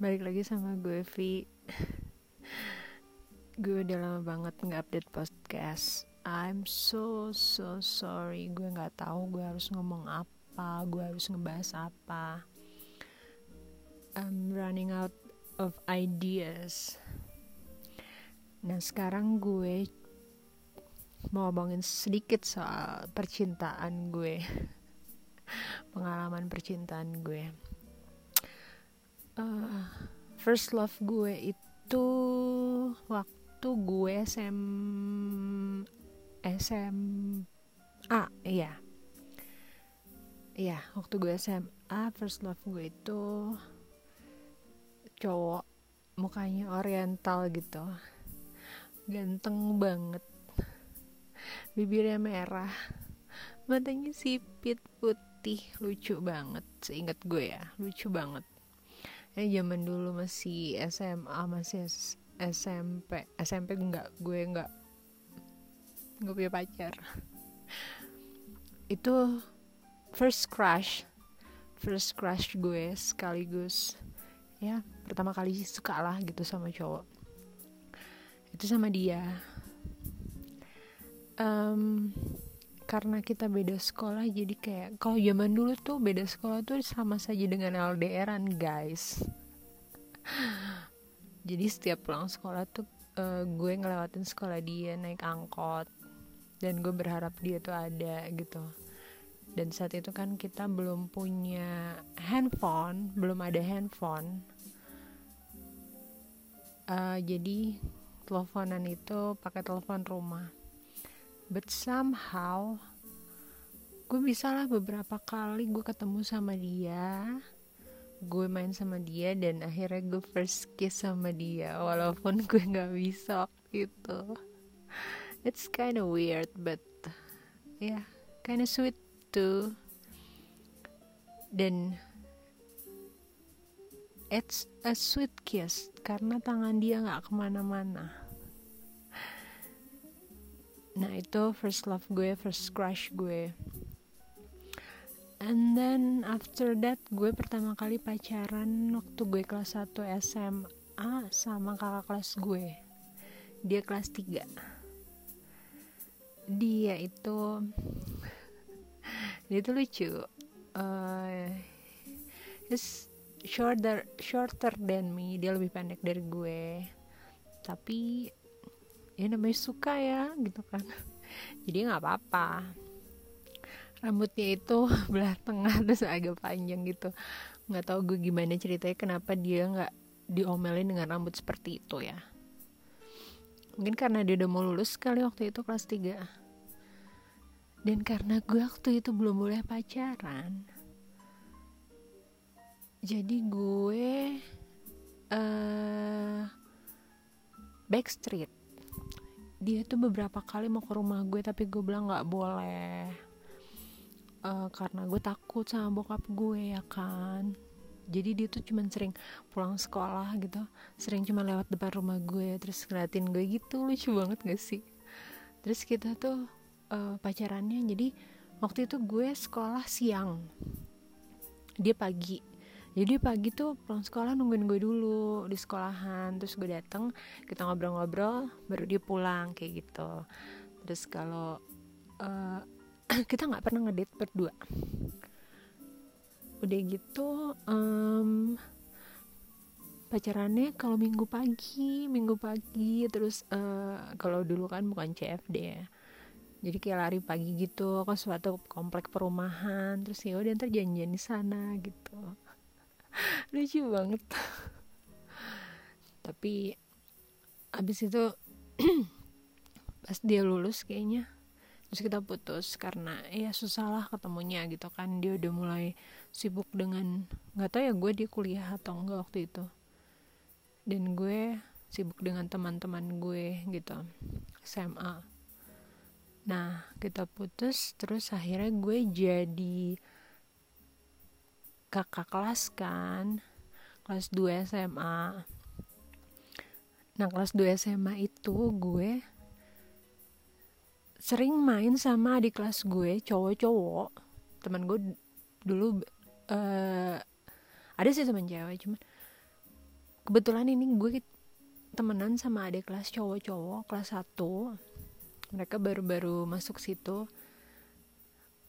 balik lagi sama gue Vi gue udah lama banget nggak update podcast. I'm so so sorry. Gue nggak tahu gue harus ngomong apa gue harus ngebahas apa. I'm running out of ideas. Nah sekarang gue mau ngomongin sedikit soal percintaan gue. Pengalaman percintaan gue uh, first love gue itu waktu gue SM SM A iya. Iya waktu gue SMA first love gue itu cowok mukanya oriental gitu. Ganteng banget. Bibirnya merah. Matanya sipit putih. Lucu banget seingat gue ya. Lucu banget ya zaman dulu masih SMA masih SMP SMP enggak gue enggak nggak punya pacar. Itu first crush first crush gue sekaligus ya pertama kali suka lah gitu sama cowok. Itu sama dia. Um, karena kita beda sekolah jadi kayak kalau zaman dulu tuh beda sekolah tuh sama saja dengan LDRan guys. Jadi setiap pulang sekolah tuh uh, gue ngelewatin sekolah dia naik angkot. Dan gue berharap dia tuh ada gitu. Dan saat itu kan kita belum punya handphone belum ada handphone. Uh, jadi teleponan itu pakai telepon rumah but somehow gue bisa lah beberapa kali gue ketemu sama dia. Gue main sama dia dan akhirnya gue first kiss sama dia walaupun gue nggak bisa gitu. It's kind of weird but yeah kind of sweet too. Dan it's a sweet kiss karena tangan dia nggak ke mana-mana nah itu first love gue first crush gue. And then after that gue pertama kali pacaran waktu gue kelas 1 SMA sama kakak kelas gue. Dia kelas 3 dia itu dia itu lucu. Uh, he's shorter shorter than me. Dia lebih pendek dari gue. Tapi ya namanya suka ya gitu kan. Jadi nggak apa-apa. Rambutnya itu belah tengah terus agak panjang gitu. Nggak tahu gue gimana ceritanya kenapa dia nggak diomelin dengan rambut seperti itu ya. Mungkin karena dia udah mau lulus sekali waktu itu kelas 3 dan karena gue waktu itu belum boleh pacaran. Jadi gue uh, backstreet dia tuh beberapa kali mau ke rumah gue tapi gue bilang nggak boleh. Uh, karena gue takut sama bokap gue ya kan? Jadi dia tuh cuman sering pulang sekolah gitu. Sering cuma lewat depan rumah gue terus ngeliatin gue gitu. Lucu banget gak sih? Terus kita tuh uh, pacarannya. Jadi waktu itu gue sekolah siang. Dia pagi jadi pagi tuh pulang sekolah nungguin gue dulu di sekolahan. Terus gue dateng kita ngobrol-ngobrol baru dia pulang kayak gitu. Terus kalau uh, kita nggak pernah ngedate berdua. Udah gitu um, pacarannya kalau minggu pagi minggu pagi. Terus uh, kalau dulu kan bukan CFD ya. Jadi kayak lari pagi gitu ke suatu komplek perumahan. Terus ya udah ntar janjian di sana gitu lucu banget. Tapi abis itu pas dia lulus kayaknya terus kita putus karena ya susah lah ketemunya gitu kan. Dia udah mulai sibuk dengan nggak tahu ya gue di kuliah atau enggak waktu itu. Dan gue sibuk dengan teman-teman gue gitu SMA nah kita putus terus akhirnya gue jadi kakak kelas kan kelas 2 SMA nah kelas 2 SMA itu gue sering main sama adik kelas gue cowok-cowok. Teman gue dulu uh, ada sih teman cewek cuman kebetulan ini gue temenan sama adik kelas cowok-cowok kelas 1 mereka baru-baru masuk situ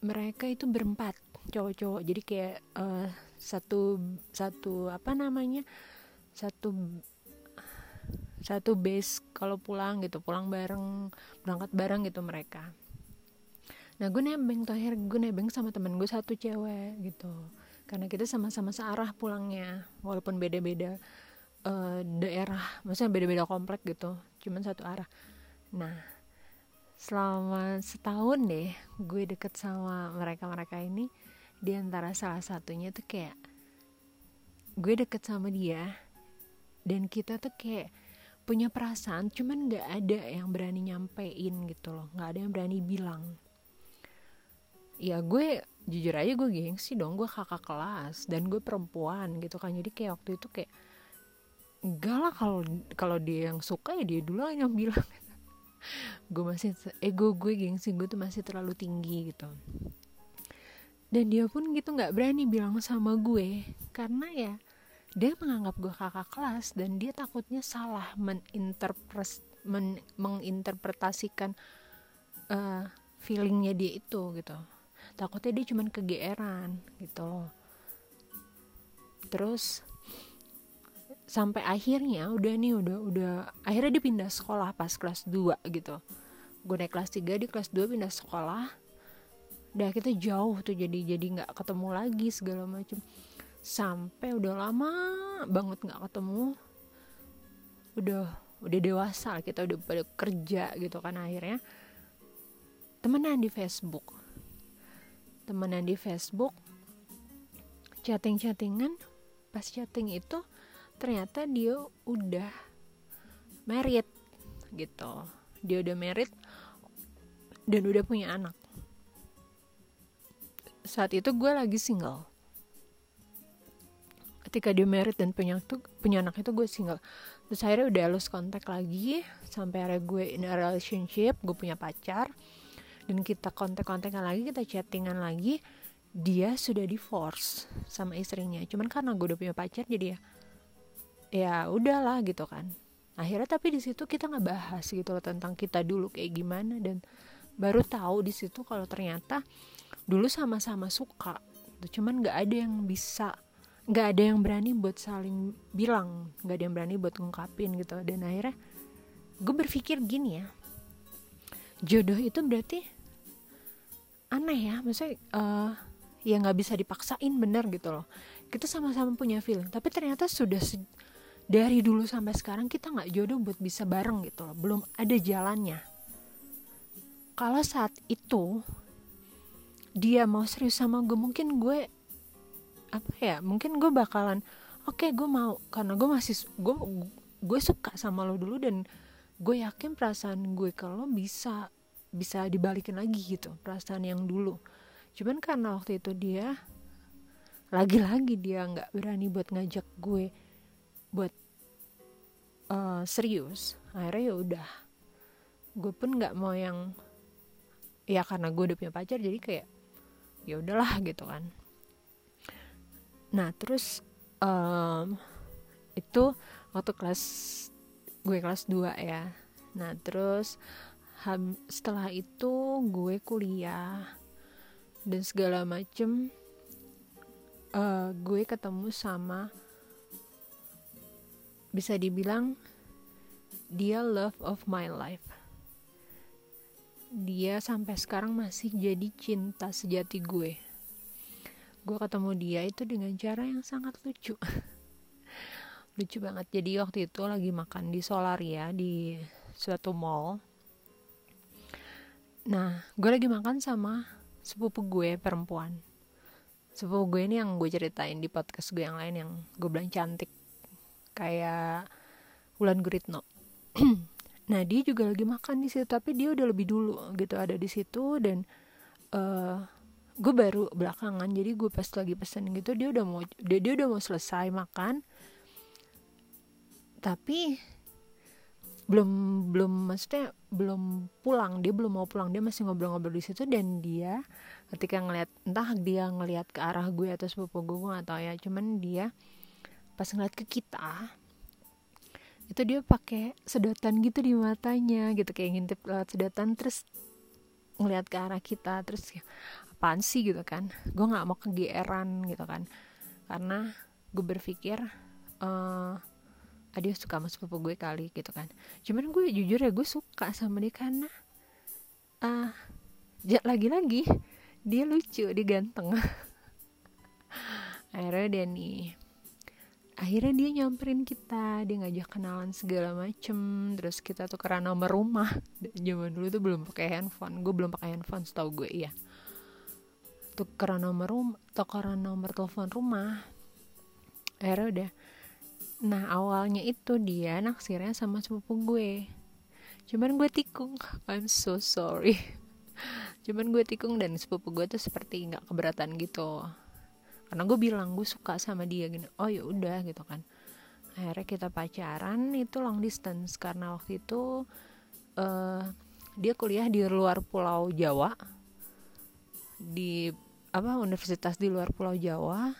mereka itu berempat cowok-cowok. Jadi kayak uh, satu satu apa namanya satu satu base kalau pulang gitu pulang bareng berangkat bareng gitu mereka. Nah gue nebeng terakhir gue nebeng sama temen gue satu cewek gitu. Karena kita sama-sama searah pulangnya walaupun beda-beda uh, daerah maksudnya beda-beda komplek gitu cuman satu arah. Nah selama setahun deh gue deket sama mereka-mereka ini di antara salah satunya tuh kayak gue deket sama dia dan kita tuh kayak punya perasaan cuman nggak ada yang berani nyampein gitu loh nggak ada yang berani bilang. Ya gue jujur aja gue gengsi dong gue kakak kelas dan gue perempuan gitu kan jadi kayak waktu itu kayak enggak lah kalau kalau dia yang suka ya dia dulu yang bilang gue masih ego gue gengsi gue tuh masih terlalu tinggi gitu. Dan dia pun gitu nggak berani bilang sama gue karena ya dia menganggap gue kakak kelas dan dia takutnya salah meninterpres men, menginterpretasikan uh, feelingnya dia itu gitu. Takutnya dia cuman kegeeran gitu. Terus sampai akhirnya udah nih udah udah akhirnya dia pindah sekolah pas kelas 2 gitu. Gue naik kelas 3 di kelas 2 pindah sekolah. Udah kita jauh tuh jadi jadi nggak ketemu lagi segala macam sampai udah lama banget nggak ketemu. Udah udah dewasa kita udah pada kerja gitu kan akhirnya. Temenan di Facebook. Temenan di Facebook. Chatting-chattingan. Pas chatting itu ternyata dia udah merit gitu. Dia udah merit dan udah punya anak. Saat itu gue lagi single. Ketika dia married dan punya tuh punya anak itu gue single. Terus akhirnya udah lose kontak lagi sampai akhirnya gue in a relationship gue punya pacar. Dan kita kontak-kontakan lagi kita chattingan lagi dia sudah divorce sama istrinya. Cuman karena gue udah punya pacar jadi ya ya udahlah gitu kan. Akhirnya tapi di situ kita nggak bahas gitu loh tentang kita dulu kayak gimana dan baru tahu di situ kalau ternyata dulu sama-sama suka cuman nggak ada yang bisa nggak ada yang berani buat saling bilang nggak ada yang berani buat ngungkapin gitu. Dan akhirnya gue berpikir gini ya jodoh itu berarti aneh ya. Maksudnya uh, ya nggak bisa dipaksain bener gitu loh. Kita sama-sama punya feeling tapi ternyata sudah dari dulu sampai sekarang kita nggak jodoh buat bisa bareng gitu loh. Belum ada jalannya. Kalau saat itu dia mau serius sama gue mungkin gue apa ya mungkin gue bakalan oke okay, gue mau karena gue masih gue gue suka sama lo dulu dan gue yakin perasaan gue kalau bisa bisa dibalikin lagi gitu perasaan yang dulu. Cuman karena waktu itu dia lagi-lagi dia nggak berani buat ngajak gue buat uh, serius. Akhirnya ya udah. Gue pun nggak mau yang ya karena gue udah punya pacar jadi kayak ya udahlah gitu kan. Nah terus um, itu waktu kelas gue kelas 2 ya. Nah terus setelah itu gue kuliah dan segala macem uh, gue ketemu sama bisa dibilang dia love of my life. Dia sampai sekarang masih jadi cinta sejati gue. Gue ketemu dia itu dengan cara yang sangat lucu. Lucu banget. Jadi waktu itu lagi makan di Solaria di suatu mall. Nah gue lagi makan sama sepupu gue perempuan. Sepupu gue ini yang gue ceritain di podcast gue yang lain yang gue bilang cantik kayak Wulan Guritno. Nah dia juga lagi makan di situ tapi dia udah lebih dulu gitu ada di situ dan uh, gue baru belakangan jadi gue pas lagi pesen gitu dia udah mau dia, dia udah mau selesai makan. Tapi belum belum maksudnya belum pulang dia belum mau pulang dia masih ngobrol-ngobrol di situ dan dia ketika ngeliat entah dia ngeliat ke arah gue atau sepupu gue gue gak tau ya cuman dia pas ngeliat ke kita itu dia pakai sedotan gitu di matanya gitu. Kayak ngintip lewat sedotan terus ngeliat ke arah kita terus ya, apaan sih? gitu kan. Gue nggak mau kegeeran gitu kan. Karena gue berpikir uh, dia suka sama sepupu gue kali gitu kan. Cuman gue jujur ya gue suka sama dia karena ah uh, lagi-lagi dia lucu dia ganteng. Akhirnya dia nih akhirnya dia nyamperin kita dia ngajak kenalan segala macem terus kita tuh karena nomor rumah zaman dulu tuh belum pakai handphone gue belum pakai handphone setahu gue iya. Karena nomor rumah karena nomor telepon rumah. Akhirnya udah. Nah awalnya itu dia naksirnya sama sepupu gue. Cuman gue tikung. I'm so sorry. Cuman gue tikung dan sepupu gue tuh seperti nggak keberatan gitu karena gue bilang gue suka sama dia gini oh ya udah gitu kan. Akhirnya kita pacaran itu long distance. Karena waktu itu uh, dia kuliah di luar pulau Jawa. Di apa universitas di luar pulau Jawa.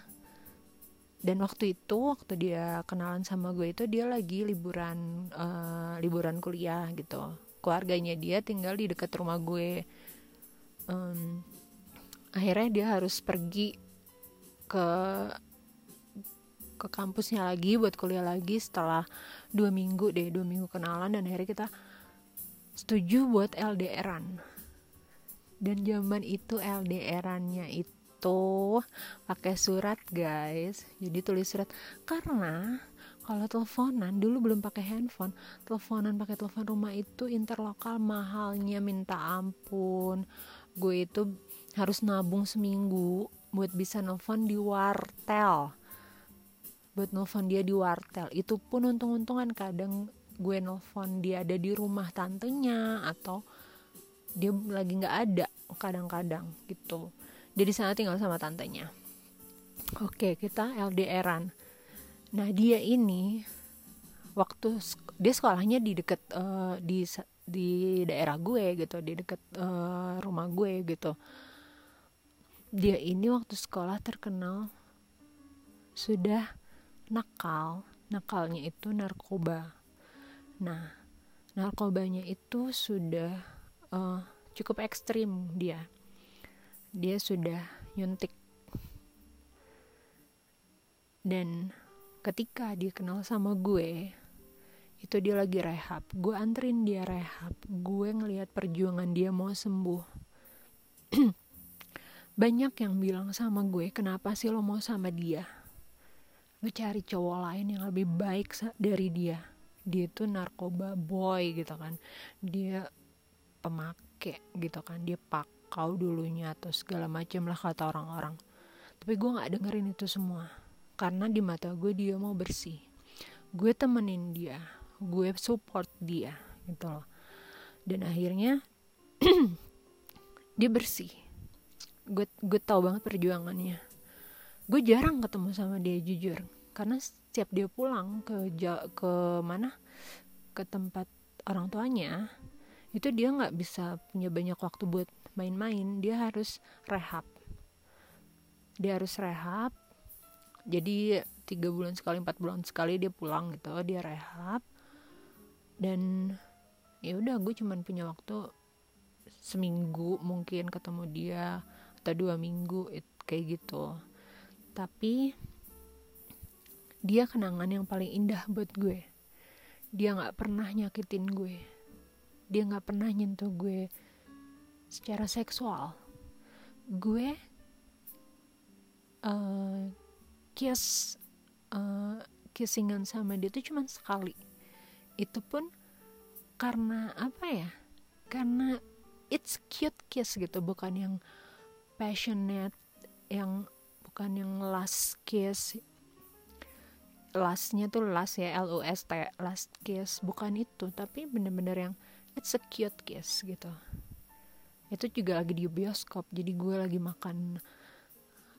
Dan waktu itu waktu dia kenalan sama gue itu dia lagi liburan uh, liburan kuliah gitu. Keluarganya dia tinggal di dekat rumah gue. Um, akhirnya dia harus pergi ke ke kampusnya lagi buat kuliah lagi setelah dua minggu deh dua minggu kenalan dan akhirnya kita setuju buat LDRan dan zaman itu LDRannya itu pakai surat guys. Jadi tulis surat. Karena kalau teleponan dulu belum pakai handphone teleponan pakai telepon rumah itu interlokal mahalnya minta ampun. Gue itu harus nabung seminggu buat bisa nelfon di wartel. Buat nelfon dia di wartel. Itu pun untung-untungan kadang gue nelfon dia ada di rumah tantenya atau dia lagi nggak ada kadang-kadang gitu. Dia di sana tinggal sama tantenya. Oke kita LDRan nah dia ini waktu dia sekolahnya di deket uh, di di daerah gue gitu di deket uh, rumah gue gitu dia ini waktu sekolah terkenal. Sudah nakal. Nakalnya itu narkoba. Nah narkobanya itu sudah uh, cukup ekstrim dia. Dia sudah nyuntik. Dan ketika dia kenal sama gue itu dia lagi rehab. Gue anterin dia rehab. Gue ngelihat perjuangan dia mau sembuh banyak yang bilang sama gue kenapa sih lo mau sama dia? Lo cari cowok lain yang lebih baik dari dia. Dia tuh narkoba boy gitu kan. Dia pemakai gitu kan. Dia pakau dulunya atau segala macam lah kata orang-orang. Tapi gue nggak dengerin itu semua. Karena di mata gue dia mau bersih. Gue temenin dia. Gue support dia gitu loh. Dan akhirnya dia bersih gue gue tau banget perjuangannya. Gue jarang ketemu sama dia jujur. Karena setiap dia pulang ke ke mana? Ke tempat orang tuanya itu dia nggak bisa punya banyak waktu buat main-main. Dia harus rehab. Dia harus rehab. Jadi tiga bulan sekali empat bulan sekali dia pulang gitu dia rehab. Dan ya udah gue cuman punya waktu seminggu mungkin ketemu dia atau dua minggu kayak gitu. Tapi dia kenangan yang paling indah buat gue. Dia nggak pernah nyakitin gue. Dia nggak pernah nyentuh gue secara seksual. Gue uh, kiss uh, kissingan sama dia tuh cuma sekali. Itu pun karena apa ya? Karena it's cute kiss gitu bukan yang passionate yang bukan yang last kiss lastnya tuh last ya L U S T last kiss bukan itu tapi bener-bener yang it's a cute kiss gitu. Itu juga lagi di bioskop jadi gue lagi makan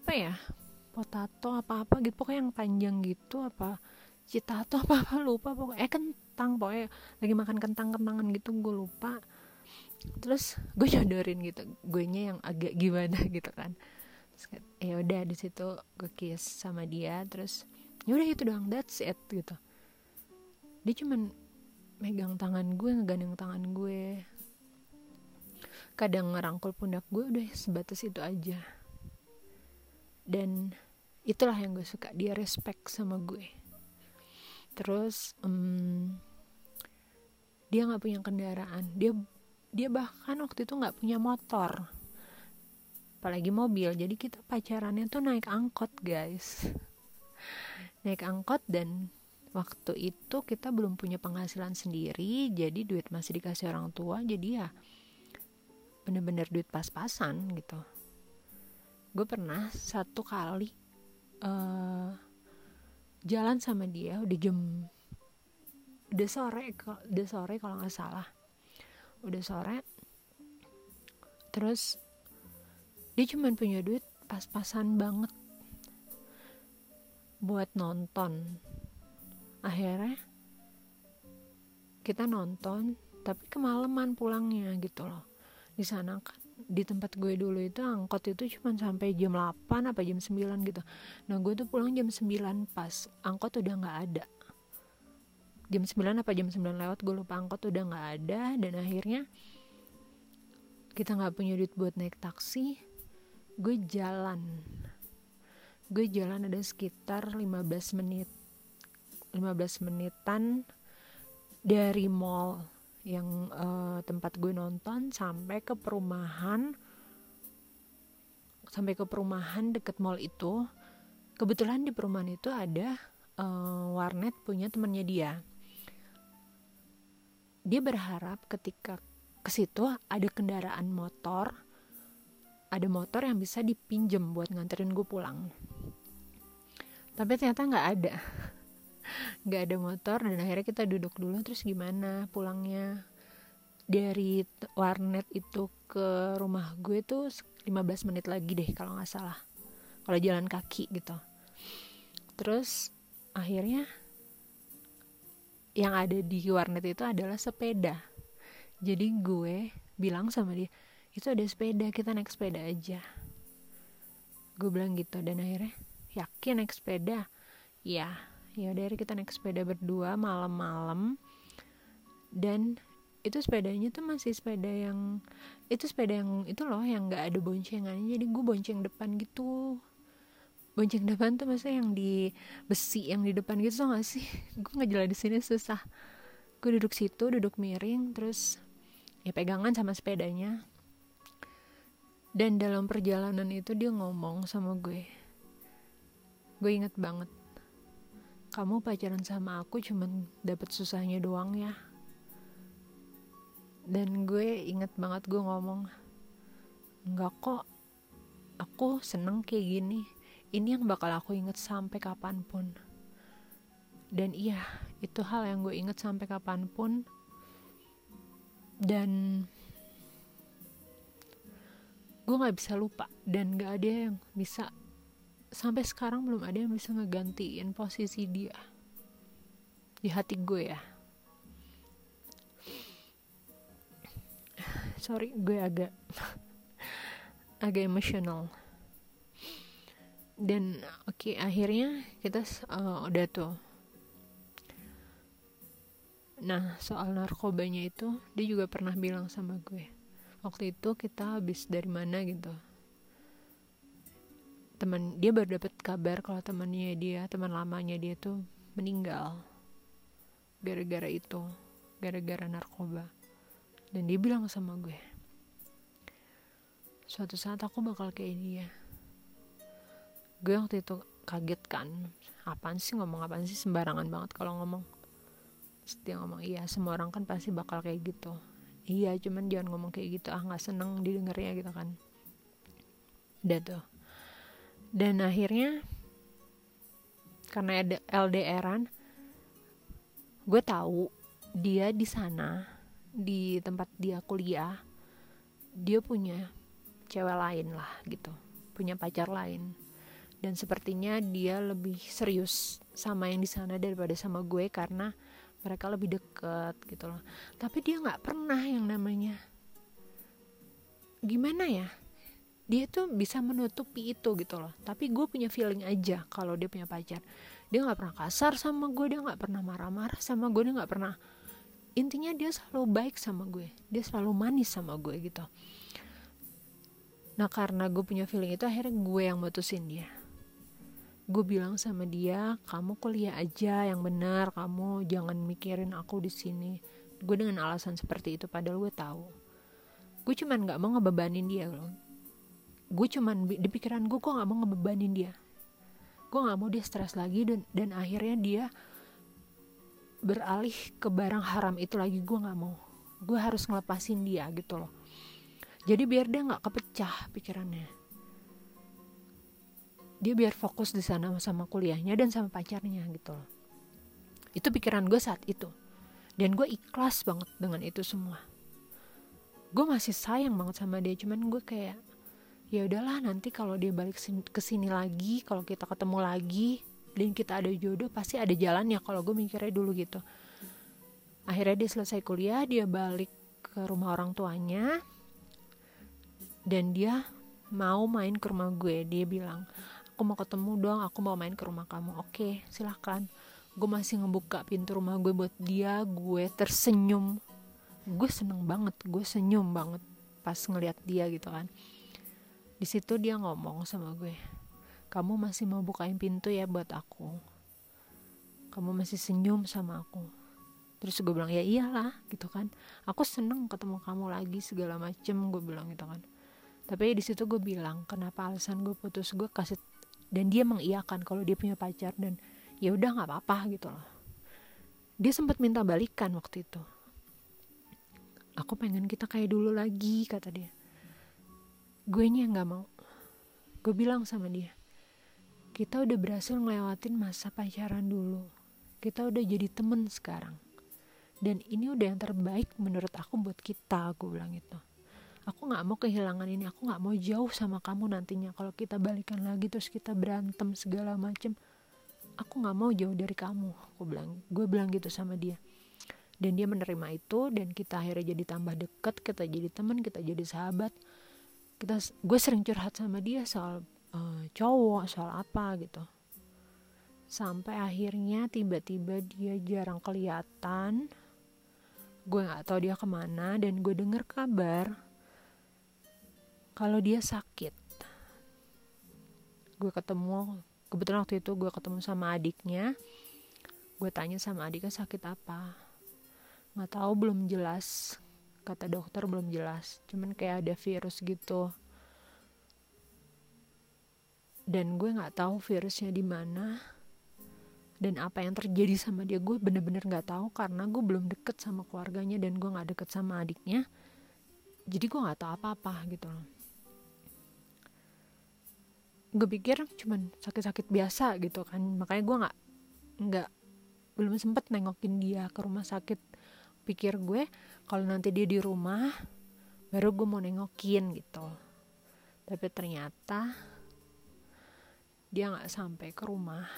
apa ya potato apa apa gitu. Pokoknya yang panjang gitu apa citato apa apa lupa pokoknya eh kentang pokoknya. Lagi makan kentang kentangan gitu gue lupa terus gue jodorin gitu gue nya yang agak gimana gitu kan. Ya udah di situ gue kiss sama dia terus ya udah itu doang that's it gitu. Dia cuman megang tangan gue ngegandeng tangan gue. Kadang ngerangkul pundak gue udah sebatas itu aja. Dan itulah yang gue suka dia respect sama gue. Terus um, dia nggak punya kendaraan dia dia bahkan waktu itu nggak punya motor apalagi mobil. Jadi kita pacarannya tuh naik angkot guys. Naik angkot dan waktu itu kita belum punya penghasilan sendiri jadi duit masih dikasih orang tua. Jadi ya bener-bener duit pas-pasan gitu. Gue pernah satu kali uh, jalan sama dia udah jam udah sore udah sore kalau nggak salah udah sore. Terus dia cuma punya duit pas-pasan banget buat nonton. Akhirnya kita nonton tapi kemalaman pulangnya gitu loh. Di sana kan di tempat gue dulu itu angkot itu cuma sampai jam 8 apa jam 9 gitu. Nah gue tuh pulang jam 9 pas angkot udah nggak ada jam 9 apa jam 9 lewat gue lupa angkot udah nggak ada dan akhirnya kita nggak punya duit buat naik taksi gue jalan. Gue jalan ada sekitar 15 menit 15 menitan dari mall yang uh, tempat gue nonton sampai ke perumahan sampai ke perumahan deket mall itu. Kebetulan di perumahan itu ada uh, warnet punya temennya dia dia berharap ketika ke situ ada kendaraan motor ada motor yang bisa dipinjem buat nganterin gue pulang. Tapi ternyata nggak ada. Nggak ada motor dan akhirnya kita duduk dulu terus gimana pulangnya? Dari warnet itu ke rumah gue tuh 15 menit lagi deh kalau nggak salah. Kalau jalan kaki gitu. Terus akhirnya yang ada di warnet itu adalah sepeda. Jadi gue bilang sama dia itu ada sepeda kita naik sepeda aja. Gue bilang gitu dan akhirnya yakin naik sepeda? Ya. Ya dari kita naik sepeda berdua malam-malam. Dan itu sepedanya tuh masih sepeda yang itu sepeda yang itu loh yang nggak ada boncengan jadi gue bonceng depan gitu bonceng depan tuh maksudnya yang di besi yang di depan gitu so gak sih? Gue nggak jalan di sini susah. Gue duduk situ duduk miring terus ya pegangan sama sepedanya. Dan dalam perjalanan itu dia ngomong sama gue. Gue inget banget. Kamu pacaran sama aku cuman dapet susahnya doang ya. Dan gue inget banget gue ngomong enggak kok aku seneng kayak gini ini yang bakal aku inget sampai kapan pun. Dan iya itu hal yang gue inget sampai kapan pun. Dan gue nggak bisa lupa dan gak ada yang bisa sampai sekarang belum ada yang bisa ngegantiin posisi dia di hati gue ya. Sorry gue agak agak emosional dan oke okay, akhirnya kita uh, udah tuh. Nah soal narkobanya itu dia juga pernah bilang sama gue waktu itu kita habis dari mana gitu? Teman dia baru dapat kabar kalau temannya dia teman lamanya dia tuh meninggal gara-gara itu gara-gara narkoba. Dan dia bilang sama gue suatu saat aku bakal kayak dia gue waktu itu kaget kan apaan sih ngomong apaan sih? Sembarangan banget kalau ngomong. Terus ngomong iya semua orang kan pasti bakal kayak gitu. Iya cuman jangan ngomong kayak gitu. Ah nggak seneng didengarnya gitu kan. Udah tuh. Dan akhirnya karena ada LDRan gue tahu dia di sana di tempat dia kuliah dia punya cewek lain lah gitu. Punya pacar lain dan sepertinya dia lebih serius sama yang di sana daripada sama gue karena mereka lebih deket gitu loh. Tapi dia nggak pernah yang namanya gimana ya dia tuh bisa menutupi itu gitu loh. Tapi gue punya feeling aja kalau dia punya pacar. Dia nggak pernah kasar sama gue dia nggak pernah marah-marah sama gue dia nggak pernah intinya dia selalu baik sama gue. Dia selalu manis sama gue gitu. Nah karena gue punya feeling itu akhirnya gue yang mutusin dia gue bilang sama dia kamu kuliah aja yang benar kamu jangan mikirin aku di sini. Gue dengan alasan seperti itu padahal gue tahu. Gue cuman nggak mau ngebebanin dia loh. Gue cuman di pikiran gue gue nggak mau ngebebanin dia. Gue nggak mau dia stres lagi dan dan akhirnya dia beralih ke barang haram itu lagi gue nggak mau. Gue harus ngelepasin dia gitu loh. Jadi biar dia nggak kepecah pikirannya dia biar fokus di sana sama kuliahnya dan sama pacarnya gitu loh. Itu pikiran gue saat itu. Dan gue ikhlas banget dengan itu semua. Gue masih sayang banget sama dia cuman gue kayak ya udahlah nanti kalau dia balik ke sini lagi kalau kita ketemu lagi dan kita ada jodoh pasti ada jalan ya kalau gue mikirnya dulu gitu. Akhirnya dia selesai kuliah dia balik ke rumah orang tuanya dan dia mau main ke rumah gue dia bilang aku mau ketemu dong aku mau main ke rumah kamu. Oke silahkan gue masih ngebuka pintu rumah gue buat dia gue tersenyum. Gue seneng banget gue senyum banget pas ngeliat dia gitu kan. Di situ dia ngomong sama gue kamu masih mau bukain pintu ya buat aku? Kamu masih senyum sama aku? Terus gue bilang ya iyalah gitu kan. Aku seneng ketemu kamu lagi segala macem gue bilang gitu kan. Tapi di situ gue bilang kenapa alasan gue putus? Gue kasih dan dia mengiyakan kalau dia punya pacar dan ya udah nggak apa-apa gitu loh. Dia sempat minta balikan waktu itu. Aku pengen kita kayak dulu lagi kata dia. Gue nya nggak mau. Gue bilang sama dia kita udah berhasil ngelewatin masa pacaran dulu. Kita udah jadi temen sekarang. Dan ini udah yang terbaik menurut aku buat kita aku bilang itu aku nggak mau kehilangan ini aku nggak mau jauh sama kamu nantinya. Kalau kita balikan lagi terus kita berantem segala macem aku nggak mau jauh dari kamu. Aku bilang gue bilang gitu sama dia. Dan dia menerima itu dan kita akhirnya jadi tambah deket kita jadi teman kita jadi sahabat. Kita gue sering curhat sama dia soal uh, cowok soal apa gitu. Sampai akhirnya tiba-tiba dia jarang kelihatan. Gue nggak tahu dia ke mana dan gue dengar kabar kalau dia sakit gue ketemu kebetulan waktu itu gue ketemu sama adiknya gue tanya sama adiknya sakit apa. Nggak tahu belum jelas. Kata dokter belum jelas cuman kayak ada virus gitu. Dan gue nggak tahu virusnya di mana dan apa yang terjadi sama dia. Gue bener-bener nggak tahu karena gue belum deket sama keluarganya dan gue nggak deket sama adiknya. Jadi gue nggak tahu apa-apa gitu loh gue pikir cuman sakit-sakit biasa gitu kan. Makanya gue nggak nggak belum sempet nengokin dia ke rumah sakit. Pikir gue kalau nanti dia di rumah baru gue mau nengokin gitu. Tapi ternyata dia nggak sampai ke rumah.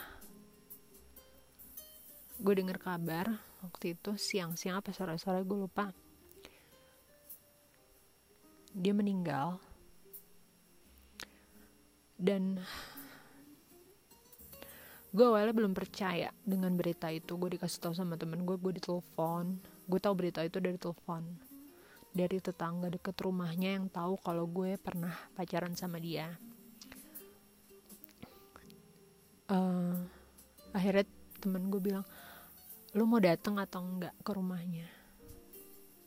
Gue dengar kabar waktu itu siang-siang apa sore-sore gue lupa. Dia meninggal dan gue awalnya belum percaya dengan berita itu. Gue dikasih tahu sama temen gue gue ditelepon. Gue tahu berita itu dari telepon. Dari tetangga deket rumahnya yang tahu kalau gue pernah pacaran sama dia. Uh, akhirnya temen gue bilang lu mau datang atau enggak ke rumahnya?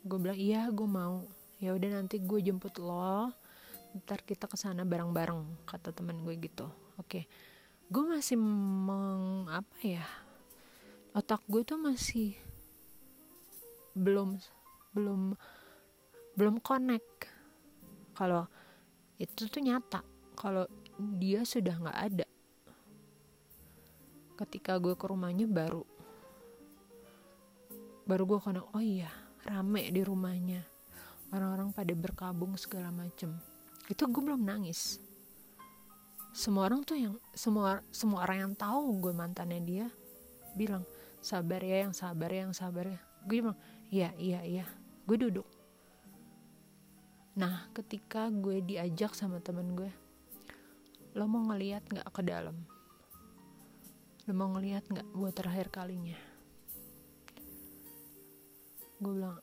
Gue bilang iya gue mau. Ya udah nanti gue jemput lo ntar kita ke sana bareng-bareng kata temen gue gitu. Oke. Okay. gue masih meng apa ya otak gue tuh masih belum belum belum connect. Kalau itu tuh nyata kalau dia sudah nggak ada. Ketika gue ke rumahnya baru baru gue connect oh iya rame di rumahnya. Orang-orang pada berkabung segala macem itu gue belum nangis. Semua orang tuh yang semua semua orang yang tahu gue mantannya dia bilang sabar ya yang sabar ya yang sabar ya. Gue bilang iya iya iya. Gue duduk. Nah ketika gue diajak sama temen gue lo mau ngeliat nggak ke dalam? Lo mau ngeliat nggak buat terakhir kalinya? Gue bilang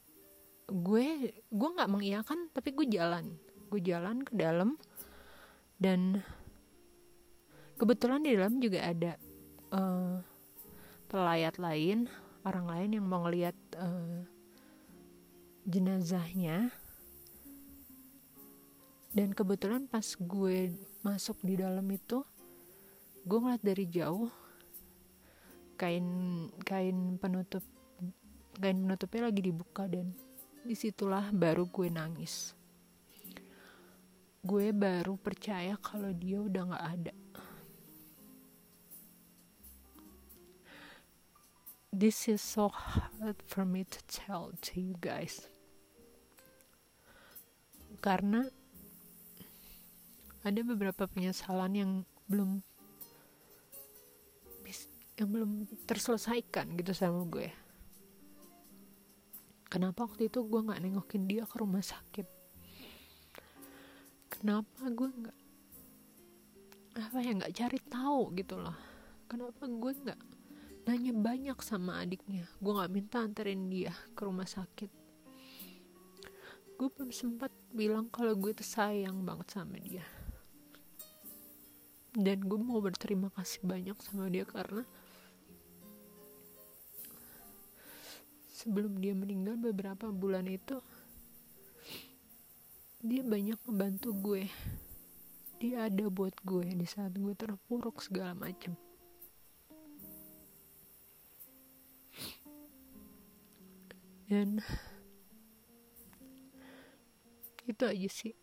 gue gue nggak mengiyakan tapi gue jalan gue jalan ke dalam dan kebetulan di dalam juga ada uh, pelayat lain orang lain yang mau ngeliat uh, jenazahnya. Dan kebetulan pas gue masuk di dalam itu gue ngeliat dari jauh kain kain penutup kain penutupnya lagi dibuka dan di situlah baru gue nangis gue baru percaya kalau dia udah gak ada. This is so hard for me to tell to you guys. Karena ada beberapa penyesalan yang belum yang belum terselesaikan gitu sama gue. Kenapa waktu itu gue nggak nengokin dia ke rumah sakit kenapa gue nggak apa ya nggak cari tahu gitu loh. Kenapa gue nggak nanya banyak sama adiknya? Gue nggak minta anterin dia ke rumah sakit. Gue belum sempat bilang kalau gue tuh sayang banget sama dia. Dan gue mau berterima kasih banyak sama dia karena sebelum dia meninggal beberapa bulan itu dia banyak membantu gue. Dia ada buat gue di saat gue terpuruk segala macam dan itu aja sih.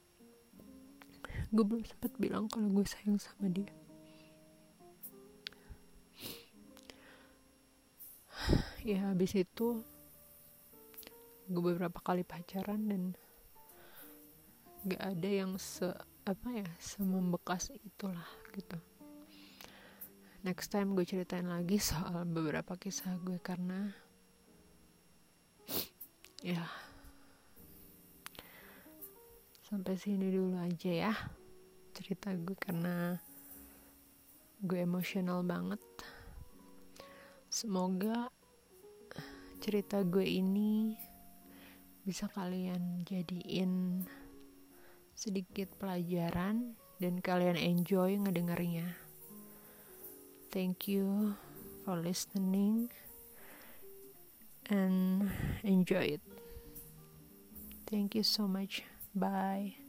Gue belum sempat bilang kalau gue sayang sama dia. Ya habis itu gue beberapa kali pacaran dan gak ada yang se apa ya semembekas itulah gitu. Next time gue ceritain lagi soal beberapa kisah gue karena ya sampai sini dulu aja ya cerita gue karena gue emosional banget. Semoga cerita gue ini bisa kalian jadiin sedikit pelajaran dan kalian enjoy ngedengarnya thank you for listening and enjoy it. Thank you so much. Bye